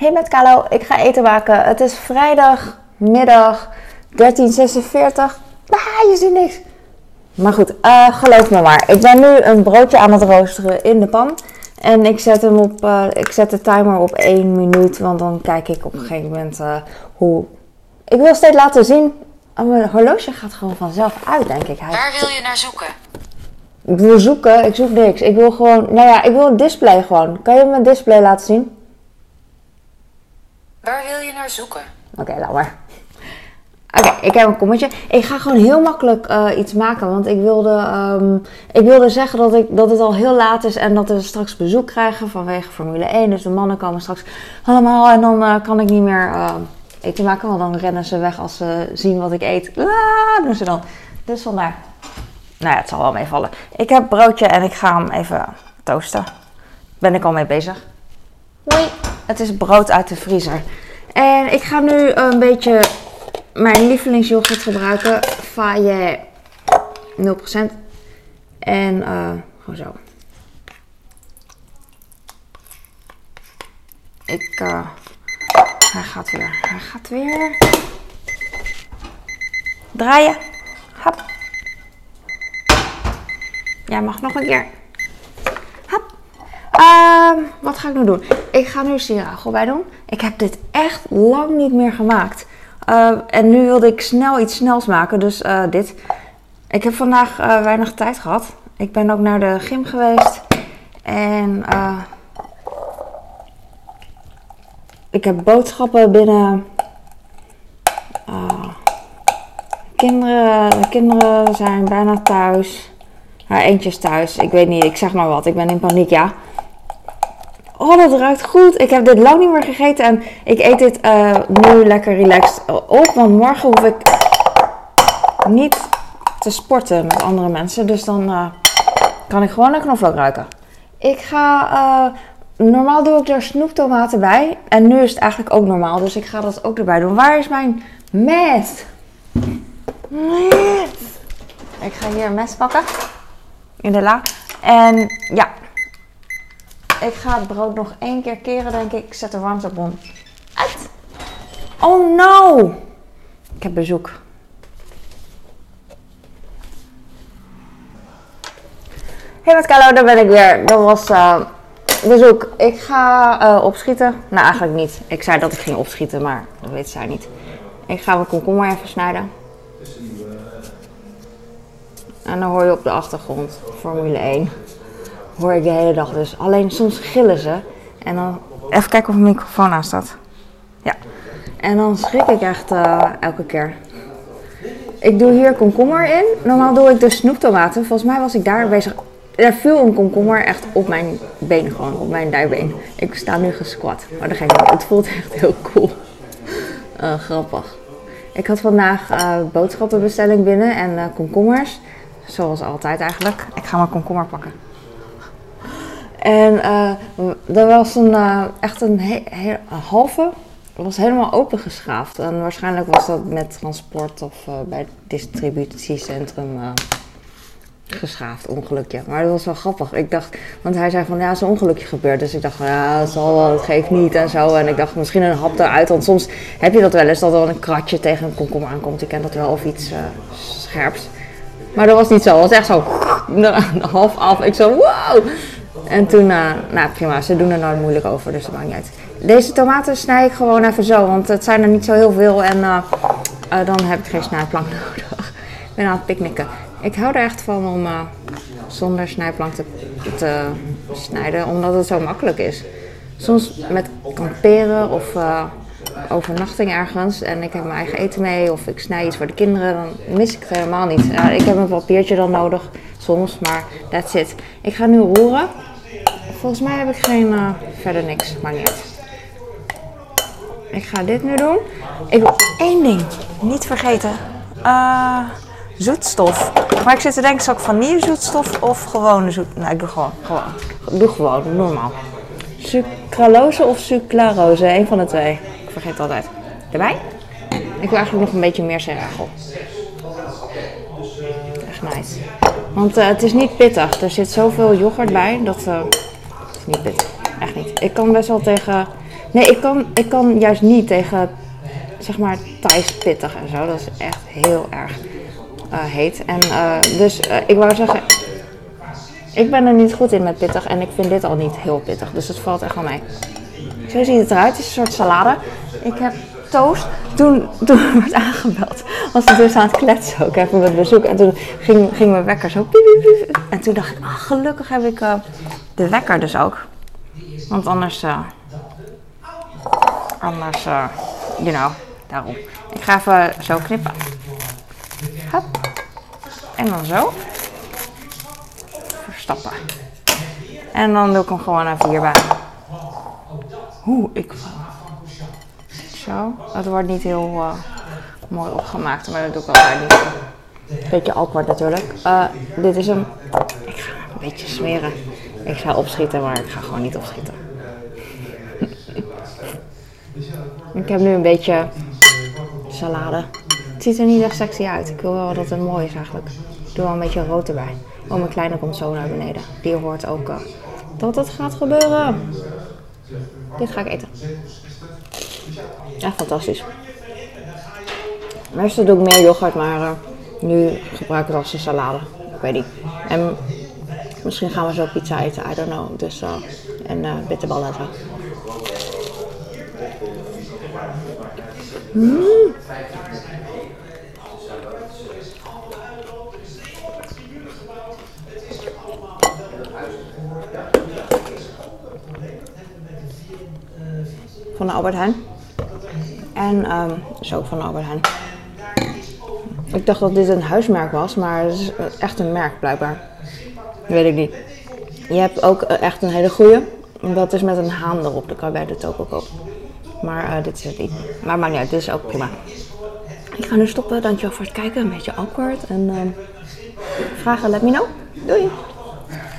Hey met Kalo, ik ga eten maken. Het is vrijdagmiddag 13.46. Ah, je ziet niks. Maar goed, eh, geloof me maar. Ik ben nu een broodje aan het roosteren in de pan. En ik zet, hem op, eh, ik zet de timer op 1 minuut, want dan kijk ik op een gegeven moment eh, hoe... Ik wil steeds laten zien... Oh, mijn horloge gaat gewoon vanzelf uit, denk ik. Hij Waar wil je naar zoeken? ik wil zoeken, ik zoek niks. Ik wil gewoon, nou ja, ik wil een display gewoon. Kan je mijn display laten zien? Waar wil je naar zoeken? Oké, laat maar. Oké, ik heb een kommetje. Ik ga gewoon heel makkelijk eh, iets maken. Want ik wilde, ehm, ik wilde zeggen dat, ik, dat het al heel laat is en dat we straks bezoek krijgen vanwege Formule 1. Dus de mannen komen straks allemaal en dan eh, kan ik niet meer eh, eten maken. Want dan rennen ze weg als ze zien wat ik eet. Ah, doen ze dan. Dus vandaar. Nou ja, het zal wel meevallen. Ik heb broodje en ik ga hem even toasten. Ben ik al mee bezig. Hoi. Het is brood uit de vriezer. En ik ga nu een beetje mijn lievelingsyoghurt gebruiken. Faye 0%. En eh, gewoon zo. Ik, eh, hij gaat weer, hij gaat weer. Draaien. Hap. Jij mag nog een keer. Ehm, wat ga ik nu doen? Ik ga nu sirachel bij doen. Ik heb dit echt lang niet meer gemaakt. Eh, en nu wilde ik snel iets snels maken, dus eh, dit. Ik heb vandaag eh, weinig tijd gehad. Ik ben ook naar de gym geweest. En eh, ik heb boodschappen binnen. Kinderen, de kinderen zijn bijna thuis. Haar eentje is thuis. Ik weet niet, ik zeg maar wat. Ik ben in paniek, ja. Oh, dat ruikt goed. Ik heb dit lang niet meer gegeten. En ik eet dit eh, nu lekker relaxed op. Want morgen hoef ik niet te sporten met andere mensen. Dus dan eh, kan ik gewoon een knoflook ruiken. Ik ga... eh, normaal doe ik er snoeptomaten bij. En nu is het eigenlijk ook normaal. Dus ik ga dat ook erbij doen. Waar is mijn mes? Mes. Ik ga hier een mes pakken. In de la. En ja, ik ga het brood nog één keer keren, denk ik. Ik zet de warmtebron uit. Oh no! Ik heb bezoek. Hey met Carlo, daar ben ik weer. Dat was eh, bezoek. Ik ga eh, opschieten. Nou, eigenlijk niet. Ik zei dat ik ging opschieten, maar dat weet zij niet. Ik ga mijn komkommer even snijden. En dan hoor je op de achtergrond Formule 1 hoor ik de hele dag dus. Alleen soms gillen ze. En dan even kijken of mijn microfoon aan staat. Ja. En dan schrik ik echt eh, elke keer. Ik doe hier komkommer in. Normaal doe ik de snoeptomaten. Volgens mij was ik daar bezig. Er viel een komkommer echt op mijn been gewoon, op mijn dijbeen. Ik sta nu gesquat. Maar dat geeft niet. Het voelt echt heel cool. Eh, grappig. Ik had vandaag eh, boodschappenbestelling binnen en komkommers. Zoals altijd eigenlijk. Ik ga mijn komkommer pakken. En eh er was een, eh, echt een, he- halve, was helemaal opengeschaafd. En waarschijnlijk was dat met transport of eh, bij het distributiecentrum geschaafd, ongelukje. Maar dat was wel grappig. Ik dacht, want hij zei van ja, een ongelukje gebeurd. Dus ik dacht ja, dat zal wel, dat geeft niet en zo. En ik dacht misschien een hap eruit. Want soms heb je dat wel eens, dat er een kratje tegen een komkommer aankomt. Ik ken dat wel, of iets scherps. Maar dat was niet zo. Het was echt zo half af. Ik zo, wow! En toen, eh, nou prima, ze doen er nooit moeilijk over, dus dat maakt niet uit. Deze tomaten snij ik gewoon even zo, want het zijn er niet zo heel veel en eh, eh, dan heb ik geen snijplank nodig. Ik ben aan het picknicken. Ik hou er echt van om zonder snijplank te, snijden, omdat het zo makkelijk is. Soms met kamperen of overnachting ergens en ik heb mijn eigen eten mee of ik snij iets voor de kinderen, dan mis ik het helemaal niet. Ik heb een papiertje dan nodig, maar that's it. Ik ga nu roeren. Volgens mij heb ik geen, eh, verder niks, maar niet. Ik ga dit nu doen. Ik wil één ding niet vergeten. Eh, zoetstof. Maar ik zit te denken, zal ik vanillezoetstof of gewone zoet... Nou, ik doe gewoon, gewoon. Doe gewoon, normaal. Sucralose of sucralose, één van de twee. Ik vergeet het altijd. Erbij? Ik wil eigenlijk nog een beetje meer seragel. Echt nice. Want eh, het is niet pittig. Er zit zoveel yoghurt bij dat... eh, het is niet pittig. Echt niet. Ik kan best wel tegen Nee, ik kan, ik kan juist niet tegen, zeg maar, Thais pittig en zo. Dat is echt heel erg eh, heet. En dus ik wou zeggen, ik ben er niet goed in met pittig en ik vind dit al niet heel pittig. Dus het valt echt wel mee. Zo ziet het eruit. Het is een soort salade. Ik heb toast. Toen, toen werd aangebeld, was ik dus aan het kletsen ook even met bezoek. En toen ging, ging mijn wekker zo piep, piep, piep. En toen dacht ik, ah, gelukkig heb ik eh, de wekker dus ook. Want anders, eh, anders, eh, you know, daarom. Ik ga even zo knippen. Hup. En dan zo. Verstappen. En dan doe ik hem gewoon even hierbij. Oeh, ik. Zo. Het wordt niet heel eh, mooi opgemaakt, maar dat doe ik altijd niet. Beetje awkward natuurlijk. Eh, dit is hem. Ik ga hem een beetje smeren. Ik ga opschieten, maar ik ga gewoon niet opschieten. ik heb nu een beetje salade. Het ziet er niet echt sexy uit. Ik wil wel dat het mooi is eigenlijk. Ik doe wel een beetje rood erbij. Oh, mijn kleine komt zo naar beneden. Die hoort ook eh, dat het gaat gebeuren. Dit ga ik eten. Echt fantastisch. Meestal doe ik meer yoghurt, maar eh, nu gebruik ik het als een salade. Ik weet niet. En misschien gaan we zo pizza eten, I don't know. Dus, eh, en eh bitterballen en zo. Mm. Van de Albert Heijn. Is ook van Albert Heijn. Ik dacht dat dit een huismerk was, maar het is echt een merk blijkbaar. Weet ik niet. Je hebt ook eh, echt een hele goede. Dat is met een haan erop. Dan kan je bij de toko kopen. Maar eh, dit is het niet. Maar maakt niet dit is ook prima. Ik ga nu stoppen. Dankjewel voor het kijken. Een beetje awkward. En ehm vragen, let me know. Doei!